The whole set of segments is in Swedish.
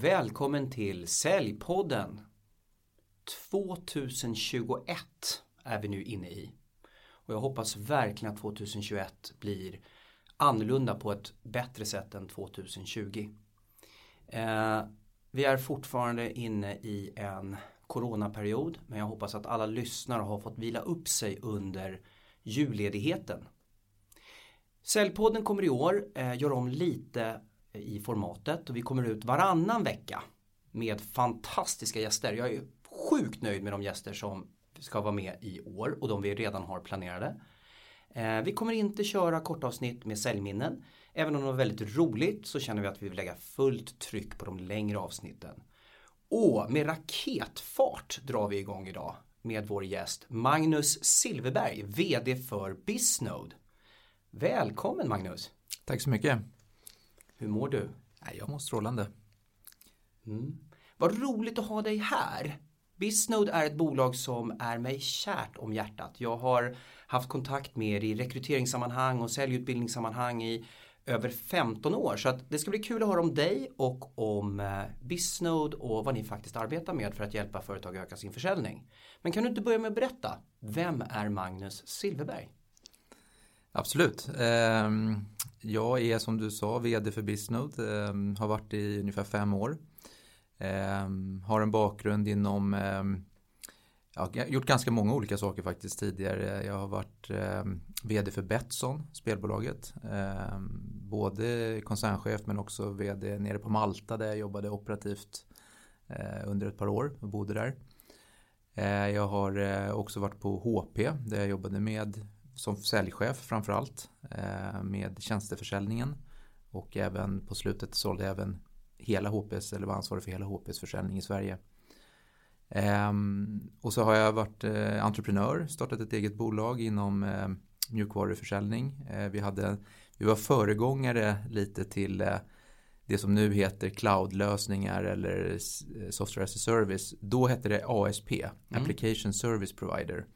välkommen till Säljpodden. 2021 är vi nu inne i. Och jag hoppas verkligen att 2021 blir annorlunda på ett bättre sätt än 2020. Eh, vi är fortfarande inne i en coronaperiod men jag hoppas att alla lyssnare har fått vila upp sig under julledigheten. Säljpodden kommer i år eh, göra om lite i formatet och vi kommer ut varannan vecka med fantastiska gäster. Jag är sjukt nöjd med de gäster som ska vara med i år och de vi redan har planerade. Eh, vi kommer inte köra kortavsnitt med säljminnen. Även om det var väldigt roligt så känner vi att vi vill lägga fullt tryck på de längre avsnitten. Och med raketfart drar vi igång idag med vår gäst Magnus Silverberg, VD för Bisnode. Välkommen Magnus! Tack så mycket! Hur mår du? Jag mår strålande. Mm. Vad roligt att ha dig här. Bisnode är ett bolag som är mig kärt om hjärtat. Jag har haft kontakt med er i rekryteringssammanhang och säljutbildningssammanhang i över 15 år. Så det ska bli kul att höra om dig och om eh, Bisnode och vad ni faktiskt arbetar med för att hjälpa företag att öka sin försäljning. Men kan du inte börja med att berätta, vem är Magnus Silverberg? Absolut. Ehm, jag är som du sa vd för Bisnode, ehm, har varit i ungefär fem år. Ehm, har en bakgrund inom jag har gjort ganska många olika saker faktiskt tidigare. Jag har varit vd för Betsson, spelbolaget. Både koncernchef men också vd nere på Malta där jag jobbade operativt eh, under ett par år och bodde där. Eh, jag har eh, också varit på HP där jag jobbade med som säljchef framförallt eh, med tjänsteförsäljningen och även på slutet sålde jag även hela HPs eller var ansvarig för hela HPs försäljning i Sverige. Um, och så har jag varit uh, entreprenör, startat ett eget bolag inom uh, mjukvaruförsäljning. Vi, hade, vi var föregångare lite till det som nu heter cloudlösningar eller software as a service. Då hette det ASP, mm. Application Service Provider.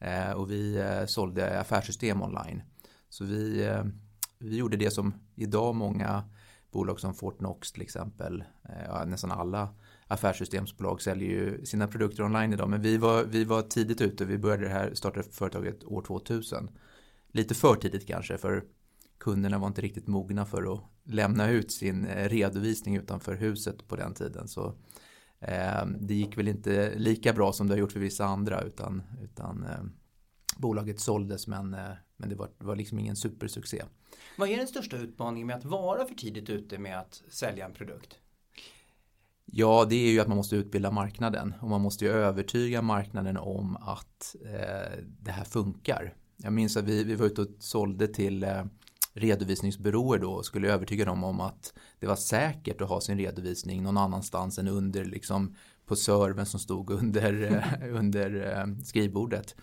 Eh, och vi eh, sålde affärssystem online. Så vi, eh, vi gjorde det som idag många bolag som Fortnox till exempel, nästan alla affärssystemsbolag säljer ju sina produkter online idag. Men vi var, vi var tidigt ute. Vi började det här, startade företaget år 2000. Lite för tidigt kanske för kunderna var inte riktigt mogna för att lämna ut sin redovisning utanför huset på den tiden. Så det gick väl inte lika bra som det har gjort för vissa andra utan, utan eh, bolaget såldes men, eh, men det var, var liksom ingen supersuccé. Vad är den största utmaningen med att vara för tidigt ute med att sälja en produkt? Ja, det är ju att man måste utbilda marknaden och man måste ju övertyga marknaden om att eh, det här funkar. Jag minns att vi, vi var ute och sålde till eh, redovisningsbyråer då skulle övertyga dem om att det var säkert att ha sin redovisning någon annanstans än under liksom på servern som stod under, eh, under eh, skrivbordet.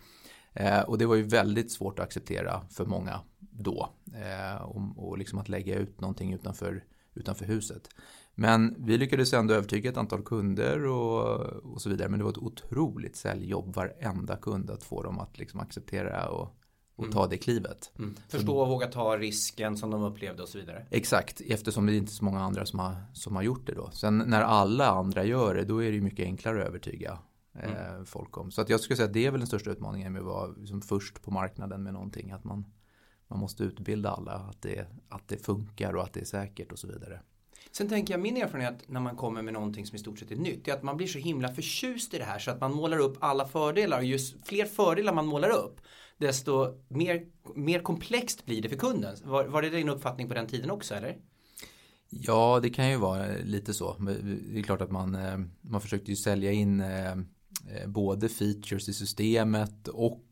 Eh, och det var ju väldigt svårt att acceptera för många då eh, och, och liksom att lägga ut någonting utanför, utanför huset. Men vi lyckades ändå övertyga ett antal kunder och, och så vidare. Men det var ett otroligt säljjobb varenda kund att få dem att liksom acceptera och, och mm. ta det klivet. Mm. Förstå och våga ta risken som de upplevde och så vidare. Exakt, eftersom det är inte är så många andra som har, som har gjort det då. Sen när alla andra gör det, då är det mycket enklare att övertyga eh, mm. folk om. Så att jag skulle säga att det är väl den största utmaningen med att vara liksom först på marknaden med någonting. Att man, man måste utbilda alla att det, att det funkar och att det är säkert och så vidare. Sen tänker jag min erfarenhet när man kommer med någonting som i stort sett är nytt är att man blir så himla förtjust i det här så att man målar upp alla fördelar och ju fler fördelar man målar upp desto mer, mer komplext blir det för kunden. Var, var det din uppfattning på den tiden också eller? Ja, det kan ju vara lite så. Det är klart att man, eh, man försökte ju sälja in eh, eh, både features i systemet och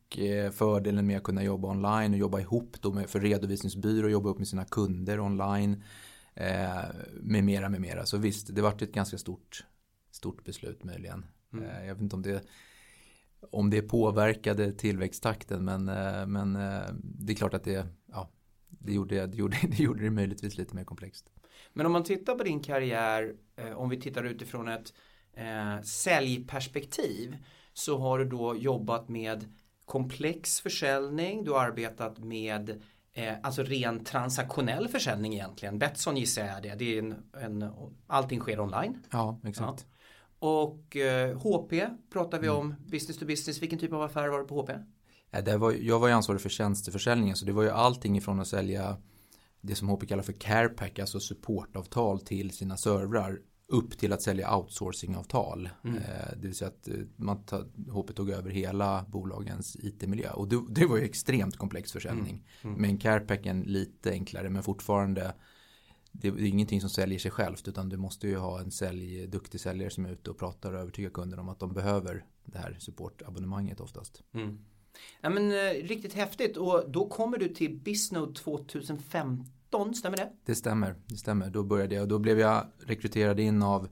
fördelen med att kunna jobba online och jobba ihop då med, för redovisningsbyrå och jobba upp med sina kunder online. Eh, med mera, med mera. Så visst, det vart ett ganska stort, stort beslut möjligen. Mm. Eh, jag vet inte om det, om det påverkade tillväxttakten men, eh, men det är klart att det, ja, det, gjorde, det, gjorde, det gjorde det möjligtvis lite mer komplext. Men om man tittar på din karriär, om vi tittar utifrån ett eh, säljperspektiv så har du då jobbat med komplex försäljning, du har arbetat med Eh, alltså ren transaktionell försäljning egentligen. Betsson gissar jag är det. det är en, en, allting sker online. Ja, exakt. Ja. Och eh, HP pratar vi mm. om. Business to business. Vilken typ av affär var det på HP? Ja, det var, jag var ju ansvarig för tjänsteförsäljningen så det var ju allting ifrån att sälja det som HP kallar för carepack, alltså supportavtal till sina servrar upp till att sälja outsourcingavtal. Mm. Eh, det vill säga att eh, man HP tog över hela bolagens IT-miljö. Och det, det, var ju extremt komplex försäljning. Mm. Mm. Men Carepacken lite enklare men fortfarande det är ingenting som säljer sig självt utan du måste ju ha en sälj, duktig säljare som är ute och pratar och övertygar kunden om att de behöver det här supportabonnemanget oftast. Mm. Ja, men, eh, riktigt häftigt och då kommer du till Bisnode 2015 13, stämmer det? Det stämmer, det stämmer. Då började jag och då blev jag rekryterad in av,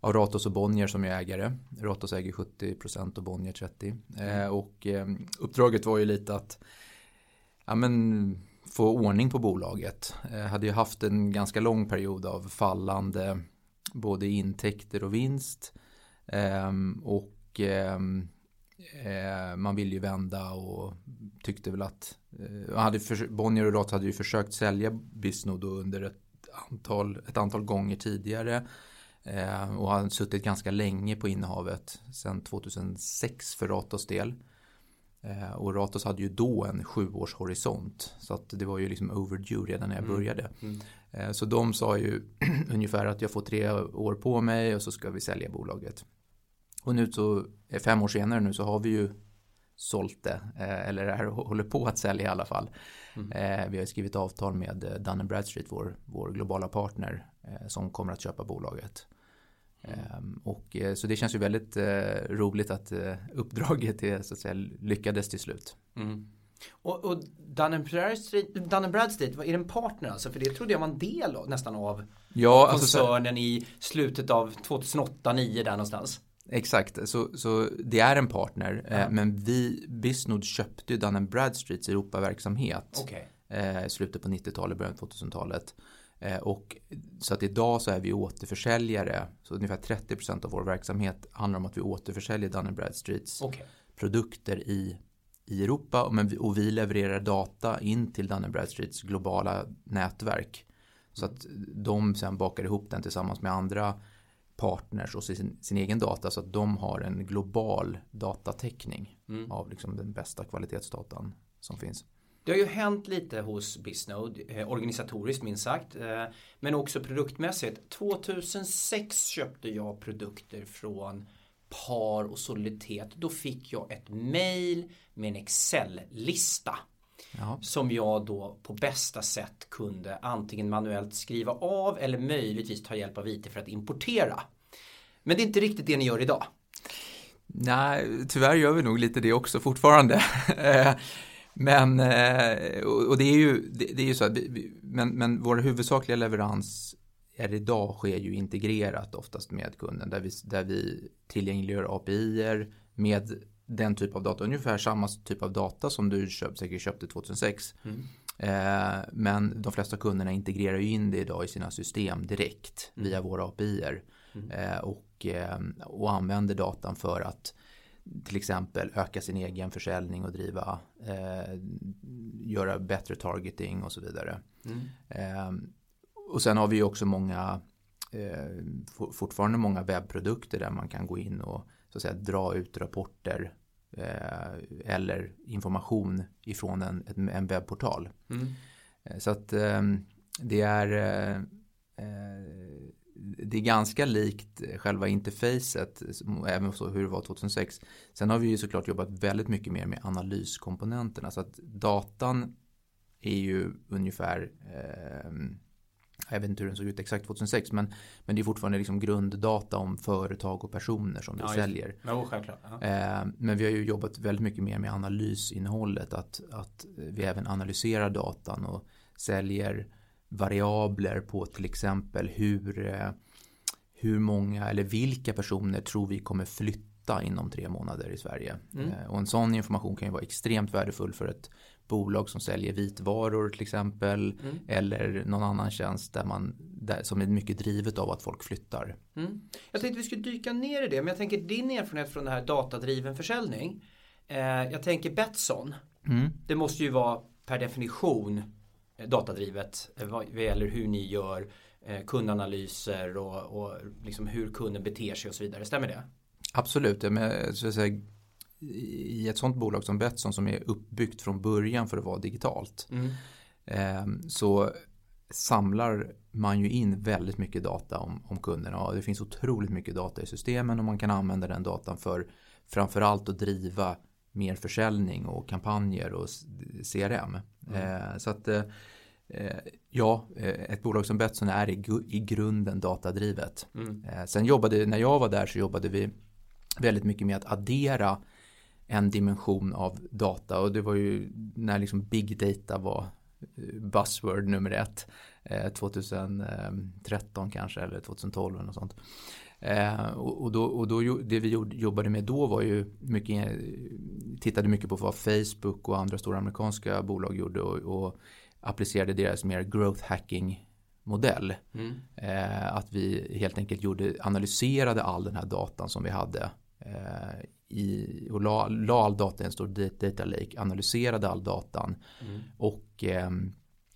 av Ratos och Bonnier som är ägare. Ratos äger 70% och Bonnier 30%. Mm. Eh, och eh, uppdraget var ju lite att ja, men, få ordning på bolaget. Eh, hade ju haft en ganska lång period av fallande både intäkter och vinst. Ehm, och ehm, Eh, man ville ju vända och tyckte väl att eh, hade för, Bonnier och Roth hade ju försökt sälja Bisnode under ett antal, ett antal gånger tidigare eh, och har suttit ganska länge på innehavet sedan 2006 för Ratos del. Eh, och Ratos hade ju då en sjuårshorisont så att det var ju liksom overdue redan när jag mm. började. Mm. Mm. så de sa ju ungefär att jag får tre år på mig och så ska vi sälja bolaget. Och nu så, eh, fem år senare nu så har vi ju sålt det, eh, eller är, håller på att sälja i alla fall. Mm. Eh, vi har skrivit avtal med Dun Bradstreet, vår, vår globala partner, som kommer att köpa bolaget. Mm. Och, så det känns ju väldigt roligt att uppdraget är, så att säga, lyckades till slut. Mm. Och, och Dun Bradstreet, Dun Bradstreet, är det en partner alltså? För det trodde jag var en del nästan av ja, koncernen alltså, så... i slutet av 2008-2009 där någonstans. Exakt, så, så det är en partner. Eh, ja. men vi, Bisnode köpte ju Dun Bradstreets Europaverksamhet. Okay. Eh, slutet på 90-talet, början på 2000-talet. Eh, och så att idag så är vi återförsäljare. Så ungefär 30% av vår verksamhet handlar om att vi återförsäljer Dun Bradstreets okay. produkter i, i Europa. Och, men vi, och vi levererar data in till Dun Bradstreets globala nätverk. Så att de sen bakar ihop den tillsammans med andra partners och sin, sin egen data så att de har en global datatäckning mm. av liksom den bästa kvalitetsdatan som finns. Det har ju hänt lite hos Bisnode, eh, organisatoriskt minst sagt, eh, men också produktmässigt. 2006 köpte jag produkter från Par och Soliditet. Då fick jag ett mail med en Excel-lista. Ja. Som jag då på bästa sätt kunde antingen manuellt skriva av eller möjligtvis ta hjälp av IT för att importera. Men det är inte riktigt det ni gör idag. Nej, tyvärr gör vi nog lite det också fortfarande. Eh, men, eh, och det är ju, det, är ju så att, men, men vår huvudsakliga leverans är idag sker ju integrerat oftast med kunden där vi, där vi tillgängliggör API med den typ av data, ungefär samma typ av data som du köpt, säkert köpte 2006. Mm. Eh, men de flesta kunderna integrerar ju in det idag i sina system direkt mm. via våra API. Mm. Eh, och, eh, och använder datan för att till exempel öka sin egen försäljning och driva, eh, göra bättre targeting och så vidare. Mm. Eh, och sen har vi också många, eh, fortfarande många webbprodukter där man kan gå in och så att säga, dra ut rapporter eh, eller information ifrån en, en webbportal. Mm. Eh, så att det är det är ganska likt själva interfacet, även så hur det var 2006. Sen har vi ju såklart jobbat väldigt mycket mer med analyskomponenterna. Så att datan är ju ungefär, eh, jag vet inte hur den såg ut exakt 2006, men, men det är fortfarande liksom grunddata om företag och personer som ja, vi säljer. Ja, självklart. Ja. Eh, men vi har ju jobbat väldigt mycket mer med analysinnehållet, att, att vi även analyserar datan och säljer variabler på till exempel hur, eh, hur många eller vilka personer tror vi kommer flytta inom tre månader i Sverige. Mm. Eh, och en sån information kan ju vara extremt värdefull för ett bolag som säljer vitvaror till exempel mm. eller någon annan tjänst där man, där, som är mycket drivet av att folk flyttar. Mm. Jag tänkte vi skulle dyka ner i det men jag tänker din erfarenhet från det här datadriven försäljning. Eh, jag tänker Betsson. Mm. Det måste ju vara per definition datadrivet vad gäller hur ni gör kundanalyser och, och liksom hur kunden beter sig och så vidare. Stämmer det? Absolut. Men, så att säga, I ett sånt bolag som Betsson som är uppbyggt från början för att vara digitalt mm. eh, så samlar man ju in väldigt mycket data om, om kunderna och det finns otroligt mycket data i systemen och man kan använda den datan för framförallt att driva mer försäljning och kampanjer och CRM. Mm. Eh, så att eh, eh, ja, eh, ett bolag som Betsson är i, grunden datadrivet. Mm. Eh, sen jobbade, när jag var där så jobbade vi väldigt mycket med att addera en dimension av data och det var ju när liksom big data var eh, buzzword nummer ett 2013 kanske eller 2012 eller något sånt. Eh, och, då, och då, det vi jobbade med då var ju mycket, tittade mycket på vad Facebook och andra stora amerikanska bolag gjorde och, och applicerade deras mer growth hacking modell. Mm. Eh, att vi helt enkelt gjorde, analyserade all den här datan som vi hade eh, i, och la, la all data i en stor data lake, analyserade all datan mm. och eh,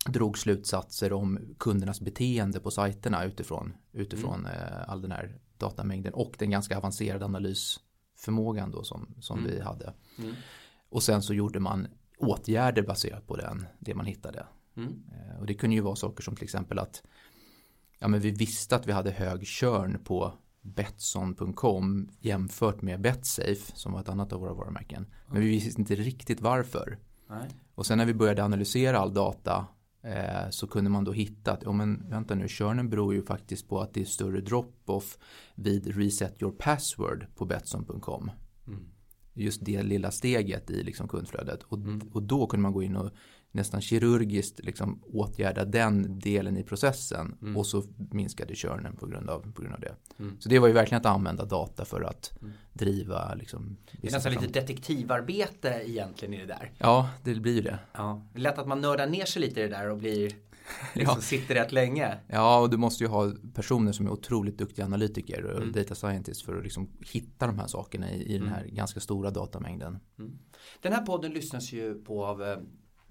drog slutsatser om kundernas beteende på sajterna utifrån, utifrån mm. eh, all den här datamängden och den ganska avancerade analysförmågan då som, som mm. vi hade. Mm. Och sen så gjorde man åtgärder baserat på den, det man hittade. Mm. Eh, och det kunde ju vara saker som till exempel att ja, men vi visste att vi hade hög körn på Betsson.com jämfört med Betsafe som var ett annat av våra varumärken. Men vi visste inte riktigt varför. Nej. Och sen när vi började analysera all data eh, så kunde man då hitta att, ja men vänta nu, körnen beror ju faktiskt på att det är större drop-off vid reset your password på Betsson.com. Mm. Just det lilla steget i liksom kundflödet. Och, mm. och då kunde man gå in och nästan kirurgiskt liksom åtgärda den delen i processen mm. och så minskade körnen på grund av, på grund av det. Mm. Så det var ju verkligen att använda data för att mm. driva liksom, Det är nästan lite detektivarbete egentligen i det där. Ja, det blir ju det. Ja. Det är lätt att man nördar ner sig lite i det där och blir liksom ja. sitter rätt länge. Ja, och du måste ju ha personer som är otroligt duktiga analytiker och mm. data scientists för att liksom hitta de här sakerna i, i den mm. här ganska stora datamängden. Mm. Den här podden lyssnas ju på av eh,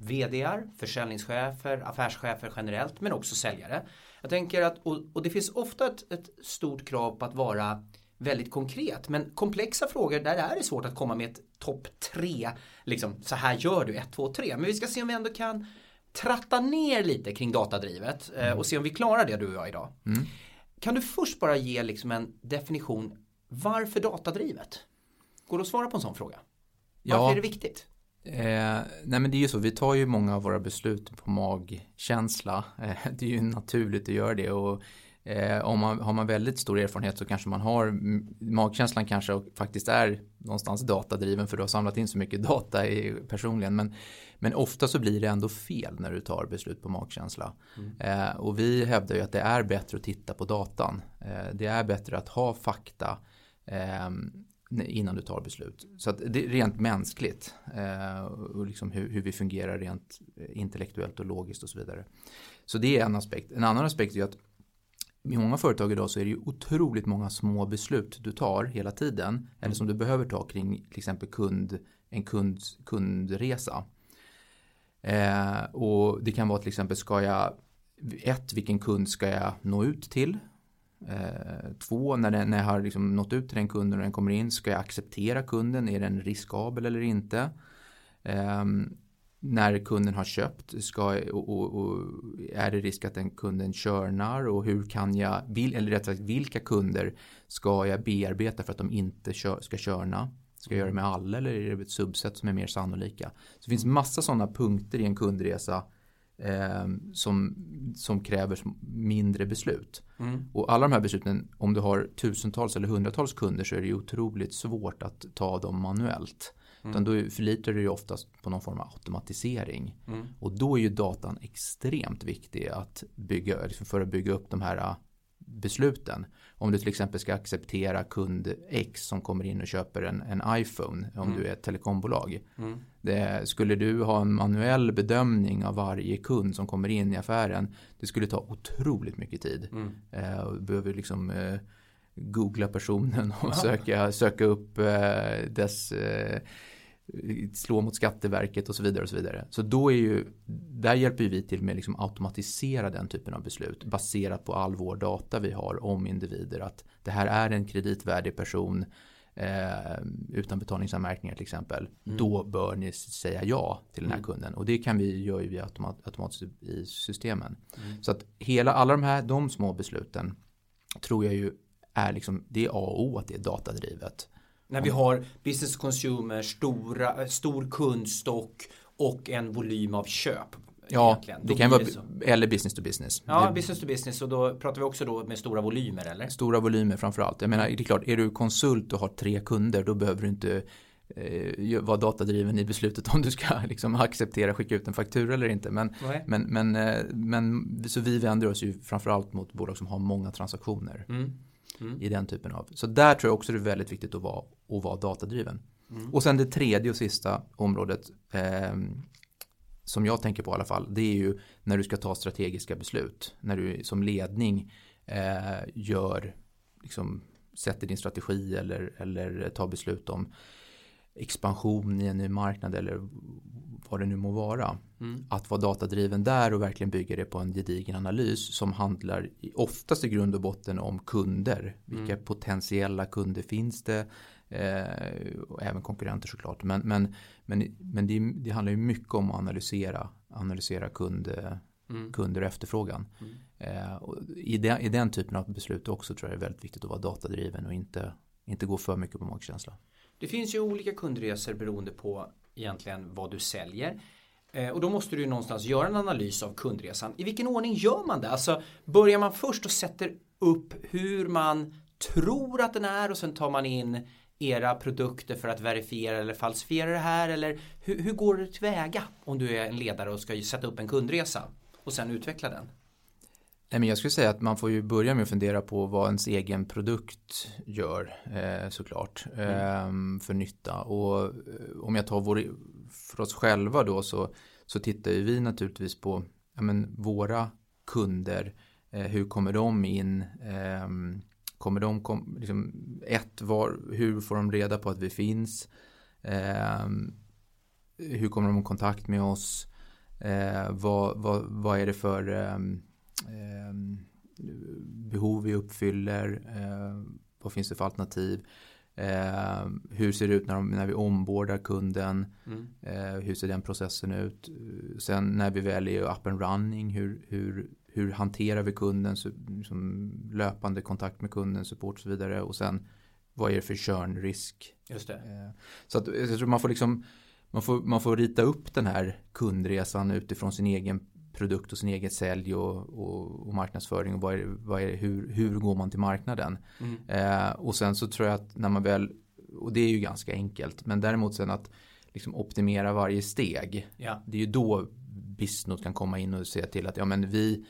VDR, försäljningschefer, affärschefer generellt men också säljare. Jag tänker att, och, och det finns ofta ett, ett, stort krav på att vara väldigt konkret men komplexa frågor där är det svårt att komma med ett topp tre, liksom så här gör du 1, 2, 3. Men vi ska se om vi ändå kan tratta ner lite kring datadrivet eh, mm. och se om vi klarar det du och jag idag. Mm. Kan du först bara ge liksom en definition varför datadrivet? Går det att svara på en sån fråga? Varför ja. är det viktigt? Eh, nej men det är ju så, vi tar ju många av våra beslut på magkänsla. Eh, det är ju naturligt att göra det och eh, om man, har man väldigt stor erfarenhet så kanske man har magkänslan kanske faktiskt är någonstans datadriven för du har samlat in så mycket data i, personligen. Men, men ofta så blir det ändå fel när du tar beslut på magkänsla. Mm. Eh, och vi hävdar ju att det är bättre att titta på datan. Eh, det är bättre att ha fakta ehm, innan du tar beslut. Så att det är rent mänskligt eh, och liksom hur, hur, vi fungerar rent eh, intellektuellt och logiskt och så vidare. Så det är en aspekt. En annan aspekt är att i många företag idag så är det ju otroligt många små beslut du tar hela tiden mm. eller som du behöver ta kring till exempel kund, en kund, kundresa. Eh, och det kan vara till exempel ska jag ett, vilken kund ska jag nå ut till? Eh, två, när, den, när jag har liksom nått ut till den kunden och den kommer in, ska jag acceptera kunden? Är den riskabel eller inte? Eh, när kunden har köpt, ska, och, och, och, är det risk att den kunden körnar och hur kan jag, vill, eller rätt sagt vilka kunder ska jag bearbeta för att de inte kör, ska körna? Ska jag göra det med alla eller är det ett subset som är mer sannolika? Så det finns massa sådana punkter i en kundresa eh, som, som kräver mindre beslut. Mm. Och alla de här besluten, om du har tusentals eller hundratals kunder så är det ju otroligt svårt att ta dem manuellt. Mm. Utan då förlitar du dig oftast på någon form av automatisering. Mm. Och då är ju datan extremt viktig att bygga, liksom för att bygga upp de här besluten. Om du till exempel ska acceptera kund X som kommer in och köper en, en iPhone om mm. du är ett telekombolag. Mm. Det, skulle du ha en manuell bedömning av varje kund som kommer in i affären det skulle ta otroligt mycket tid. Mm. Eh, du behöver liksom eh, googla personen och ja. söka, söka upp eh, dess eh, slå mot Skatteverket och så vidare och så vidare. Så då är ju, där hjälper vi till med liksom automatisera den typen av beslut baserat på all vår data vi har om individer att det här är en kreditvärdig person eh, utan betalningsanmärkningar till exempel. Mm. Då bör ni säga ja till den här mm. kunden och det kan vi göra via automat, automatiskt i systemen. Mm. Så att hela alla de här de små besluten tror jag ju är liksom det är A och O att det är datadrivet. När vi har business consumer, stora, stor kundstock och en volym av köp. Ja, egentligen. det kan vara, eller business to business. Ja, det, business to business och då pratar vi också då med stora volymer eller? Stora volymer framförallt. Jag menar, det är klart, är du konsult och har tre kunder då behöver du inte eh, vara datadriven i beslutet om du ska liksom acceptera skicka ut en faktura eller inte. Men, men, men, eh, men, så vi vänder oss ju framförallt mot bolag som har många transaktioner. Mm. Mm. I den typen av. Så där tror jag också det är väldigt viktigt att vara, att vara datadriven. Mm. Och sen det tredje och sista området eh, som jag tänker på i alla fall. Det är ju när du ska ta strategiska beslut. När du som ledning eh, gör, liksom, sätter din strategi eller, eller tar beslut om expansion i en ny marknad eller vad det nu må vara. Mm. Att vara datadriven där och verkligen bygga det på en gedigen analys som handlar oftast i grund och botten om kunder. Vilka mm. potentiella kunder finns det? Eh, och även konkurrenter såklart. Men, men, men, men det, det, handlar ju mycket om att analysera, analysera kund, mm. kunder och efterfrågan. Mm. Eh, och i, den, I den typen av beslut också tror jag det är väldigt viktigt att vara datadriven och inte, inte gå för mycket på magkänsla. Det finns ju olika kundresor beroende på egentligen vad du säljer. Eh, och då måste du ju någonstans göra en analys av kundresan. I vilken ordning gör man det? Alltså börjar man först och sätter upp hur man tror att den är och sen tar man in era produkter för att verifiera eller falsifiera det här? Eller hur, hur går det tillväga om du är en ledare och ska sätta upp en kundresa och sen utveckla den? Nej, men jag skulle säga att man får ju börja med att fundera på vad ens egen produkt gör eh, såklart mm. eh, för nytta. Och eh, om jag tar vår, för oss själva då så, så tittar ju vi naturligtvis på ja, men, våra kunder. Eh, hur kommer de in? Ehm, Kommer de, kom, liksom, ett, var, hur får de reda på att vi finns? Eh, hur kommer de i kontakt med oss? Vad, vad, vad är det för behov vi uppfyller? Eh, vad finns det för alternativ? Eh, hur ser det ut när, de, när vi ombordar kunden? Mm. Eh, hur ser den processen ut? Sen när vi väl är up and running, hur, hur, hur hanterar vi kunden, liksom löpande kontakt med kunden, support och så vidare. Och sen vad är det för körnrisk? Just det. Eh, så att jag tror man får liksom man får, man får rita upp den här kundresan utifrån sin egen produkt och sin egen sälj och, och, och marknadsföring och vad är, vad är, hur, hur går man till marknaden. Mm. Eh, och sen så tror jag att när man väl, och det är ju ganska enkelt, men däremot sen att liksom optimera varje steg. Ja. Det är ju då Bisnot kan komma in och säga till att ja men vi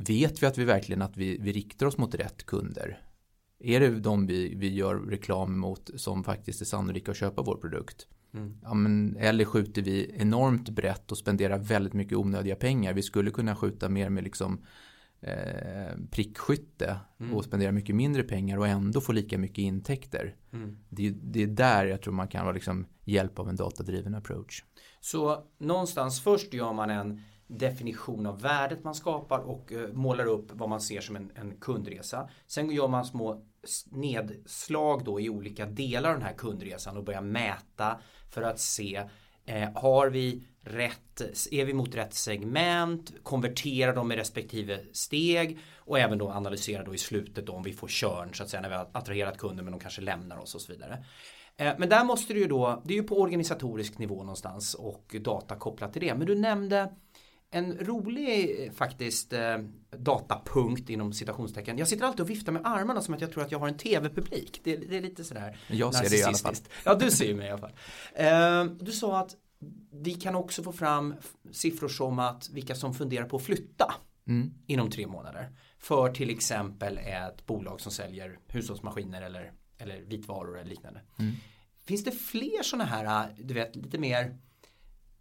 vet vi att vi verkligen att vi, vi riktar oss mot rätt kunder? Är det de vi, vi gör reklam mot som faktiskt är sannolika att köpa vår produkt? Mm. Ja, men, eller skjuter vi enormt brett och spenderar väldigt mycket onödiga pengar. Vi skulle kunna skjuta mer med liksom eh, prickskytte mm. och spendera mycket mindre pengar och ändå få lika mycket intäkter. Mm. Det, det, är där jag tror man kan vara liksom hjälp av en datadriven approach. Så någonstans först gör man en definition av värdet man skapar och eh, målar upp vad man ser som en, en, kundresa. Sen gör man små nedslag då i olika delar av den här kundresan och börjar mäta för att se eh, har vi rätt, är vi mot rätt segment, konverterar de i respektive steg och även då analysera då i slutet då om vi får körn så att säga när vi har attraherat kunder men de kanske lämnar oss och så vidare. Eh, men där måste du ju då, det är ju på organisatorisk nivå någonstans och data kopplat till det. Men du nämnde en rolig eh, faktiskt eh, datapunkt inom citationstecken. Jag sitter alltid och viftar med armarna som att jag tror att jag har en tv-publik. Det, det, är lite sådär Jag ser det i alla fall. Ja, du ser mig i alla fall. Eh, du sa att vi kan också få fram siffror som att vilka som funderar på att flytta mm. inom tre månader. För till exempel ett bolag som säljer hushållsmaskiner eller, eller vitvaror eller liknande. Mm. Finns det fler sådana här, du vet, lite mer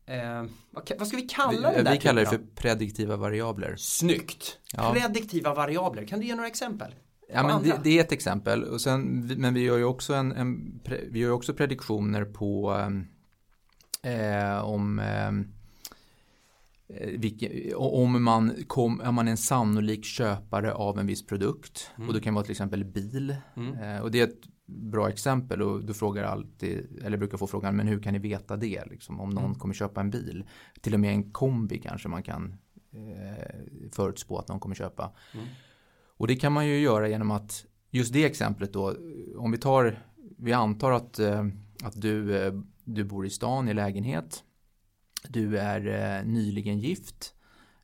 Eh, vad, vad, ska vi kalla vi, det där? Vi kallar det för prediktiva variabler. Snyggt! Ja. Prediktiva variabler, kan du ge några exempel? Ja, men det, det, är ett exempel. Och sen, men vi gör ju också, en, en vi gör också prediktioner på um, eh, om eh, vilken, om man, kom, är man en sannolik köpare av en viss produkt mm. och det kan vara till exempel bil mm. eh, och det är ett bra exempel och du frågar alltid eller brukar få frågan men hur kan ni veta det liksom, om någon mm. kommer köpa en bil till och med en kombi kanske man kan eh, förutspå att någon kommer köpa mm. och det kan man ju göra genom att just det exemplet då om vi tar vi antar att, eh, att du, eh, du bor i stan i lägenhet du är eh, nyligen gift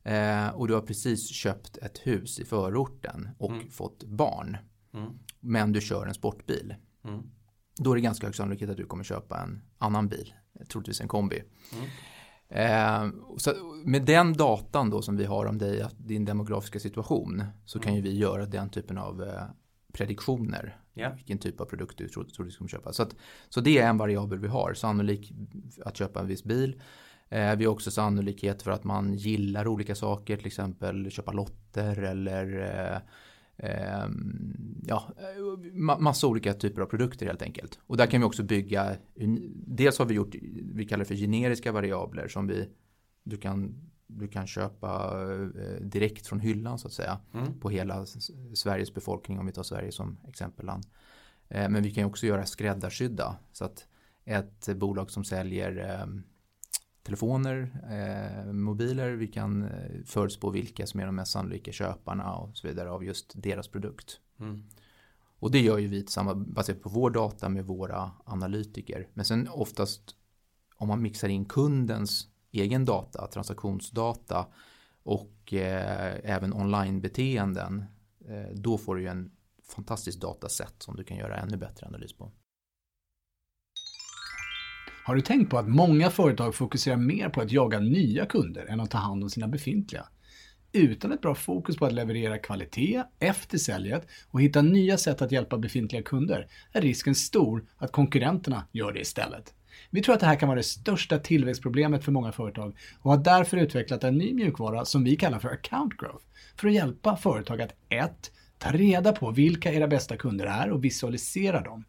eh, och du har precis köpt ett hus i förorten och mm. fått barn. Mm. Men du kör en sportbil. Mm. Då är det ganska hög sannolikhet att du kommer köpa en annan bil, troligtvis en kombi. Mm. Eh, så med den datan då som vi har om dig, din demografiska situation, så kan ju vi göra den typen av eh, prediktioner. Yeah. Vilken typ av produkt du tror, tror du kommer köpa. Så, att, så det är en variabel vi har, sannolik att köpa en viss bil. Eh, vi har också sannolikhet för att man gillar olika saker, till exempel köpa lotter eller eh, eh, ja, massa olika typer av produkter helt enkelt. Och där kan vi också bygga, dels har vi gjort, vi kallar det för generiska variabler som vi, du kan, du kan köpa direkt från hyllan så att säga mm. på hela Sveriges befolkning om vi tar Sverige som exempelland. Men vi kan också göra skräddarsydda så att ett bolag som säljer telefoner, eh, mobiler. Vi kan eh, förutspå vilka som är de mest sannolika köparna och så vidare av just deras produkt. Mm. Och det gör ju vi tillsammans baserat på vår data med våra analytiker. Men sen oftast om man mixar in kundens egen data, transaktionsdata och eh, även onlinebeteenden, eh, då får du ju en fantastisk dataset som du kan göra ännu bättre analys på. Har du tänkt på att många företag fokuserar mer på att jaga nya kunder än att ta hand om sina befintliga? Utan ett bra fokus på att leverera kvalitet efter säljet och hitta nya sätt att hjälpa befintliga kunder är risken stor att konkurrenterna gör det istället. Vi tror att det här kan vara det största tillväxtproblemet för många företag och har därför utvecklat en ny mjukvara som vi kallar för Account Growth för att hjälpa företag att 1. Ta reda på vilka era bästa kunder är och visualisera dem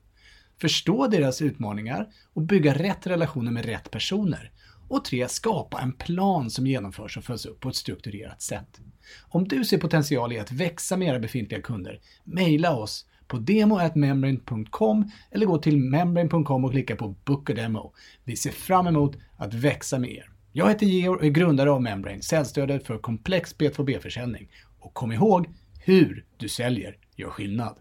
förstå deras utmaningar och bygga rätt relationer med rätt personer. Och 3. Skapa en plan som genomförs och följs upp på ett strukturerat sätt. Om du ser potential i att växa med era befintliga kunder, mejla oss på demo.membrane.com eller gå till membrane.com och klicka på Book a Demo. Vi ser fram emot att växa med er. Jag heter Georg och är grundare av Membrane, säljstödet för komplex B2B-försäljning. Och kom ihåg, hur du säljer gör skillnad.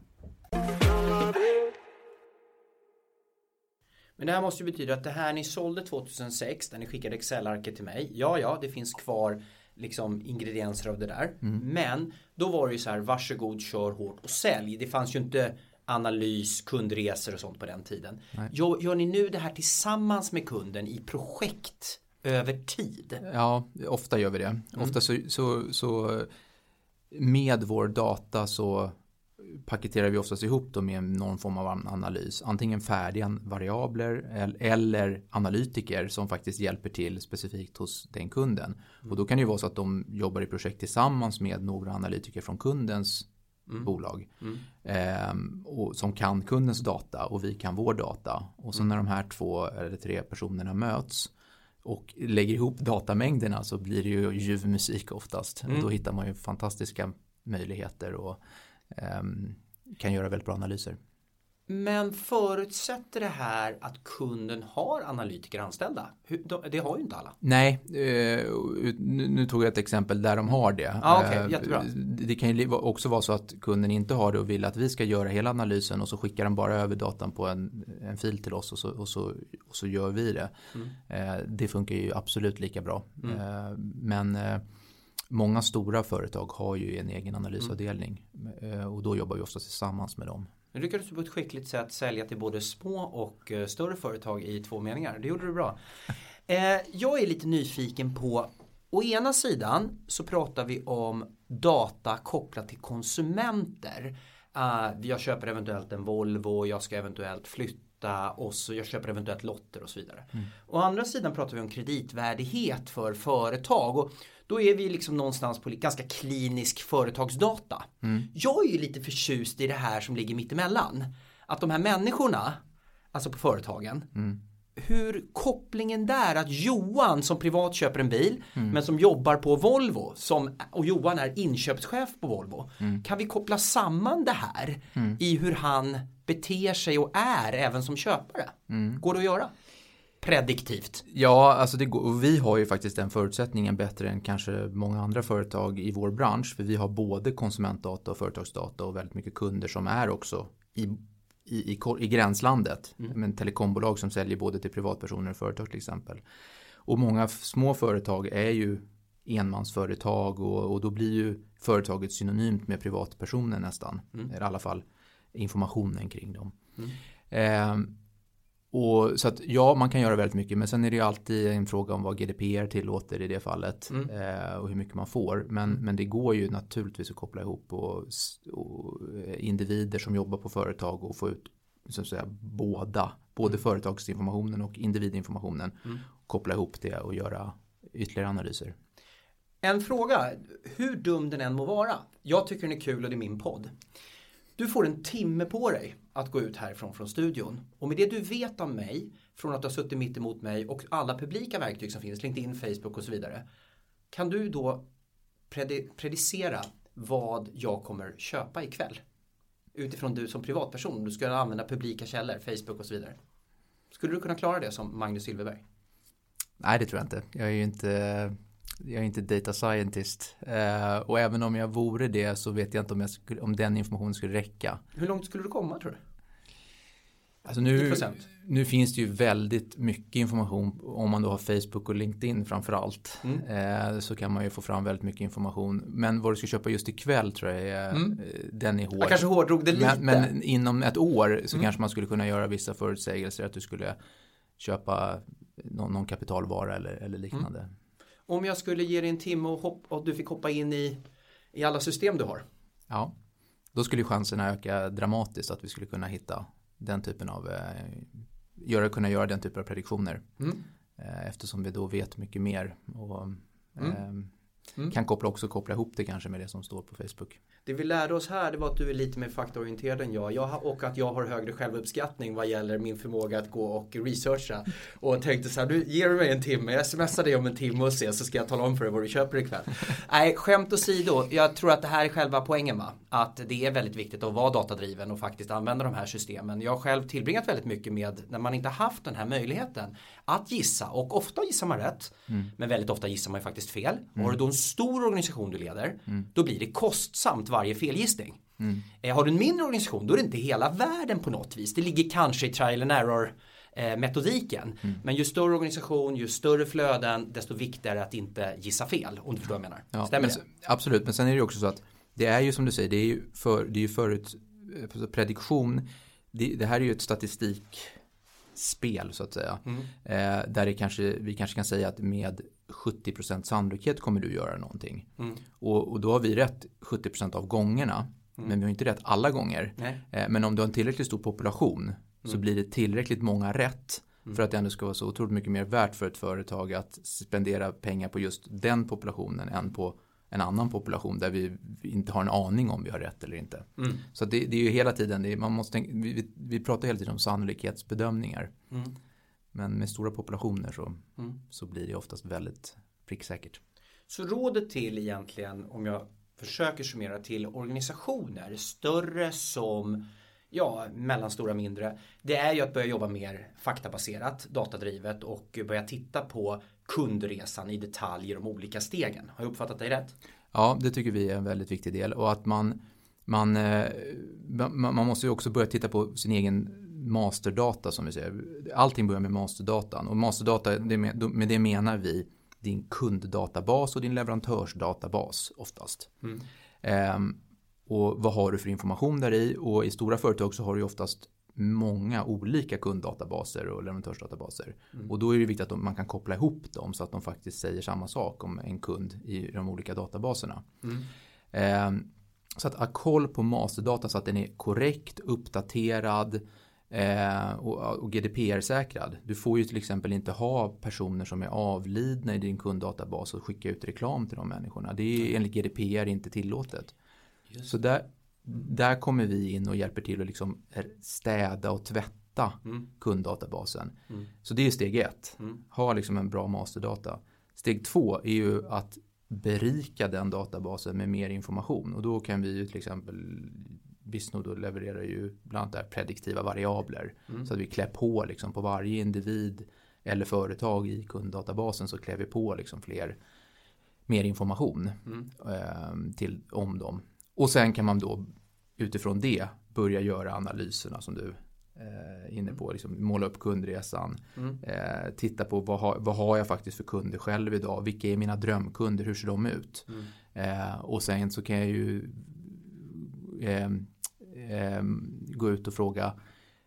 Men det här måste ju betyda att det här ni sålde 2006 där ni skickade Excel-arket till mig. Ja, ja, det finns kvar liksom ingredienser av det där. Mm. Men då var det ju så här, varsågod, kör hårt och sälj. Det fanns ju inte analys, kundresor och sånt på den tiden. Gör, gör ni nu det här tillsammans med kunden i projekt över tid? Ja, ofta gör vi det. Mm. Ofta så, så, så med vår data så paketerar vi oftast ihop dem med någon form av analys. Antingen färdiga variabler eller analytiker som faktiskt hjälper till specifikt hos den kunden. Mm. Och då kan det ju vara så att de jobbar i projekt tillsammans med några analytiker från kundens mm. bolag. Mm. Eh, och som kan kundens data och vi kan vår data. Och så mm. när de här två eller tre personerna möts och lägger ihop datamängderna så blir det ju ljuv musik oftast. Och då mm. hittar man ju fantastiska möjligheter och kan göra väldigt bra analyser. Men förutsätter det här att kunden har analytiker anställda? Det har ju inte alla. Nej, eh, nu tog jag ett exempel där de har det. Ah, okay, eh, jättebra. Det kan ju också vara så att kunden inte har det och vill att vi ska göra hela analysen och så skickar de bara över datan på en, en fil till oss och så, och så, och så gör vi det. Mm. Eh, det funkar ju absolut lika bra. Mm. Men Många stora företag har ju en egen analysavdelning mm. och då jobbar vi ofta tillsammans med dem. Nu lyckades du på ett skickligt sätt sälja till både små och eh, större företag i två meningar. Det gjorde du bra. Eh, jag är lite nyfiken på Å ena sidan så pratar vi om data kopplat till konsumenter. jag köper eventuellt en Volvo, jag ska eventuellt flytta och så jag köper eventuellt lotter och så vidare. Mm. Å andra sidan pratar vi om kreditvärdighet för företag. Och då är vi liksom någonstans på ganska klinisk företagsdata. Mm. Jag är ju lite förtjust i det här som ligger mittemellan. Att de här människorna, alltså på företagen, mm. hur kopplingen där att Johan som privat köper en bil men som jobbar på Volvo som, och Johan är inköpschef på Volvo. Kan vi koppla samman det här i hur han beter sig och är även som köpare? Går det att göra? Prediktivt. Ja, alltså det går, och vi har ju faktiskt den förutsättningen bättre än kanske många andra företag i vår bransch. För vi har både konsumentdata och företagsdata och väldigt mycket kunder som är också i, i, i, i gränslandet. Mm. Men telekombolag som säljer både till privatpersoner och företag till exempel. Och många små företag är ju enmansföretag och, och då blir ju företaget synonymt med privatpersoner nästan. Mm. I alla fall informationen kring dem. Mm. Eh, och, så att ja, man kan göra väldigt mycket men sen är det ju alltid en fråga om vad GDPR tillåter i det fallet mm. eh, och hur mycket man får. Men, mm. men det går ju naturligtvis att koppla ihop och, och individer som jobbar på företag och få ut så att säga, båda, både mm. företagsinformationen och individinformationen. Mm. Koppla ihop det och göra ytterligare analyser. En fråga, hur dum den än må vara. Jag tycker den är kul och det är min podd. Du får en timme på dig att gå ut härifrån från studion. Och med det du vet om mig, från att du har suttit mitt emot mig och alla publika verktyg som finns, LinkedIn, Facebook och så vidare. Kan du då predicera vad jag kommer köpa ikväll? Utifrån du som privatperson, du ska använda publika källor, Facebook och så vidare. Skulle du kunna klara det som Magnus Silverberg? Nej, det tror jag inte. Jag är ju inte jag är inte data scientist. Eh, och även om jag vore det så vet jag inte om, jag skulle, om den informationen skulle räcka. Hur långt skulle du komma tror du? Alltså nu, nu finns det ju väldigt mycket information om man då har Facebook och LinkedIn framförallt. Mm. Eh, så kan man ju få fram väldigt mycket information. Men vad du ska köpa just ikväll tror jag är, mm. Eh, den är hård. Jag kanske hårdrog det lite. Men, men inom ett år så mm. kanske man skulle kunna göra vissa förutsägelser att du skulle köpa någon, någon kapitalvara eller, eller liknande. Mm. Om jag skulle ge dig en timme och, hopp, och du fick hoppa in i, i alla system du har. Ja, då skulle chanserna öka dramatiskt att vi skulle kunna hitta den typen av, eh, göra, kunna göra den typen av prediktioner. Mm. Eh, eftersom vi då vet mycket mer. Och, mm. eh, Mm. Kan koppla också koppla ihop det kanske med det som står på Facebook. Det vi lärde oss här det var att du är lite mer faktaorienterad än jag. jag och att jag har högre självuppskattning vad gäller min förmåga att gå och researcha. Och tänkte så här, du ger mig en timme, jag smsar dig om en timme och se så ska jag tala om för dig vad du köper ikväll. Nej, skämt åsido, jag tror att det här är själva poängen va. Att det är väldigt viktigt att vara datadriven och faktiskt använda de här systemen. Jag har själv tillbringat väldigt mycket med när man inte haft den här möjligheten att gissa och ofta gissar man rätt. Mm. Men väldigt ofta gissar man ju faktiskt fel. Mm. Har du då en stor organisation du leder mm. då blir det kostsamt varje felgissning. Mm. Eh, har du en mindre organisation då är det inte hela världen på något vis. Det ligger kanske i trial and error eh, metodiken. Mm. Men ju större organisation, ju större flöden, desto viktigare att inte gissa fel. Om du förstår vad jag menar. Ja, Stämmer det? Absolut, men sen är det också så att det är ju som du säger, det är ju, för, det är ju förut, eh, prediktion, det, det här är ju ett statistik spel så att säga. Mm. Eh, där det kanske, vi kanske kan säga att med 70% sannolikhet kommer du göra någonting. Mm. Och, och, då har vi rätt 70% av gångerna. Mm. Men vi har inte rätt alla gånger. Eh, men om du har en tillräckligt stor population så mm. blir det tillräckligt många rätt. Mm. För att det ändå ska vara så otroligt mycket mer värt för ett företag att spendera pengar på just den populationen än på en annan population där vi inte har en aning om vi har rätt eller inte. Mm. Så det, det, är ju hela tiden, är, man måste, vi, vi pratar hela tiden om sannolikhetsbedömningar. Mm. Men med stora populationer så, mm. så blir det oftast väldigt pricksäkert. Så rådet till egentligen, om jag försöker summera till organisationer, större som ja, mellanstora mindre, det är ju att börja jobba mer faktabaserat, datadrivet och börja titta på kundresan i detalj i de olika stegen. Har jag uppfattat dig rätt? Ja, det tycker vi är en väldigt viktig del och att man man, eh, man måste ju också börja titta på sin egen masterdata som vi säger. Allting börjar med masterdatan och masterdata med det menar vi din kunddatabas och din leverantörsdatabas oftast. Mm. Um, och vad har du för information där i och i stora företag så har du oftast många olika kunddatabaser och leverantörsdatabaser. Mm. Och då är det viktigt att man kan koppla ihop dem så att de faktiskt säger samma sak om en kund i de olika databaserna. Mm. Eh, så att ha koll på masterdata så att den är korrekt, uppdaterad eh, och, och GDPR-säkrad. Du får ju till exempel inte ha personer som är avlidna i din kunddatabas och skicka ut reklam till de människorna. Det är enligt GDPR inte tillåtet. Just. Så där, där kommer vi in och hjälper till att liksom städa och tvätta tvätta Mm. kunddatabasen. Mm. Så det är steg ett. Mm. Ha liksom en bra masterdata. Steg två är ju att berika den databasen med mer information och då kan vi ju till exempel Bisnode då levererar ju bland annat där prediktiva variabler Mm. så att vi klär på liksom på varje individ eller företag i kunddatabasen så klär vi på liksom fler mer information Mm. eh, till, om dem. Och sen kan man då utifrån det börja göra analyserna som du eh, inne på. Liksom måla upp kundresan. Mm. Eh, titta på vad har, vad har jag faktiskt för kunder själv idag. Vilka är mina drömkunder? Hur ser de ut? Mm. Eh, och sen så kan jag ju eh, gå ut och fråga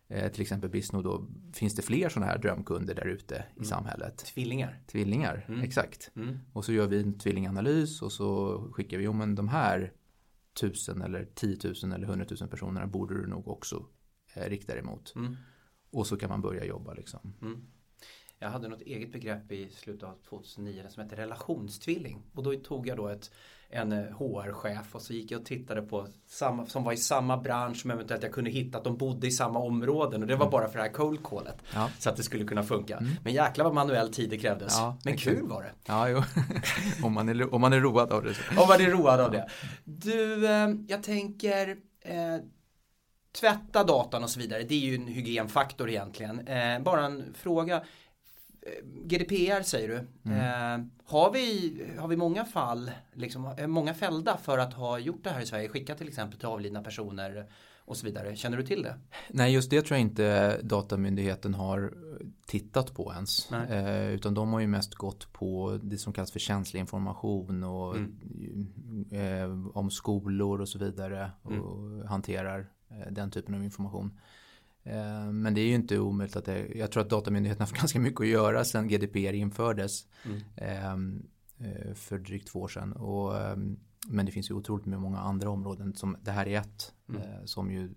eh, till exempel Bisno då. Finns det fler sådana här drömkunder där ute i Mm. samhället? Tvillingar. Tvillingar, Mm. exakt. Mm. Och så gör vi en tvillinganalys och så skickar vi, jo men de här tusen eller tiotusen eller hundratusen personerna borde du nog också eh, rikta dig mot. Mm. Och så kan man börja jobba liksom. Mm. Jag hade något eget begrepp i slutet av 2009 som hette relationstvilling. Och då tog jag då ett, en eh, HR-chef och så gick jag och tittade på samma, som var i samma bransch som eventuellt jag kunde hitta att de bodde i samma områden och det var bara för det här cold callet. Ja. Så att det skulle kunna funka. Mm. Men jäklar vad manuell tid det krävdes. Ja, Men exakt. kul var det. Ja, jo. om, man är, om man är road av det. Så. Om man är road av det. Du, eh, jag tänker eh, tvätta datan och så vidare. Det är ju en hygienfaktor egentligen. Eh, bara en fråga. Eh, GDPR säger du. Eh, har, vi, har vi många fall, liksom, eh, många fällda för att ha gjort det här i Sverige? Skickat till exempel till avlidna personer och så vidare. Känner du till det? Nej, just det tror jag inte Datamyndigheten har tittat på ens. Eh, utan de har ju mest gått på det som kallas för känslig information och eh, om skolor och så vidare. Och hanterar eh, den typen av information. Eh, men det är ju inte omöjligt att det, jag tror att Datamyndigheten har haft ganska mycket att göra sedan GDPR infördes. Mm. eh, för drygt två år sedan. Och, eh, men det finns ju otroligt med många andra områden. Som, det här är ett Mm. eh, som ju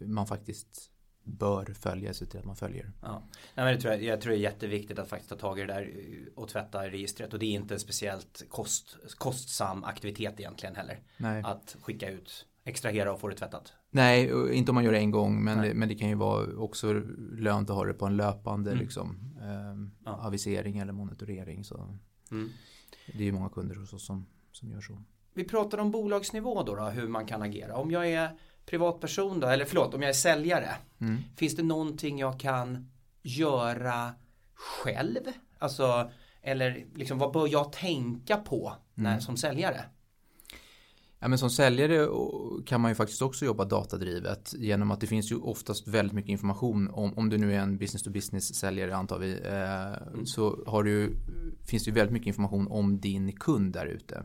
man faktiskt bör följa sig till att man följer. Ja. Nej, men det tror jag, jag tror det är jätteviktigt att faktiskt ta tag i det där och tvätta registret. Och det är inte en speciellt kost, kostsam aktivitet egentligen heller. Nej, Att skicka ut, extrahera och få det tvättat. Nej inte om man gör det en gång. Men, det, men det kan ju vara också lönt att ha det på en löpande Mm. liksom, eh, Ja. avisering eller monitorering. Så Mm. det är ju många kunder hos oss som, som gör så. Vi pratar om bolagsnivå då, då, hur man kan agera. Om jag är privatperson då, eller förlåt, om jag är säljare. Mm. Finns det någonting jag kan göra själv? Alltså, eller liksom vad bör jag tänka på när, Mm. som säljare? Ja, men som säljare kan man ju faktiskt också jobba datadrivet genom att det finns ju oftast väldigt mycket information om, om du nu är en business to business säljare antar vi, eh, så har du, finns det ju väldigt mycket information om din kund där ute.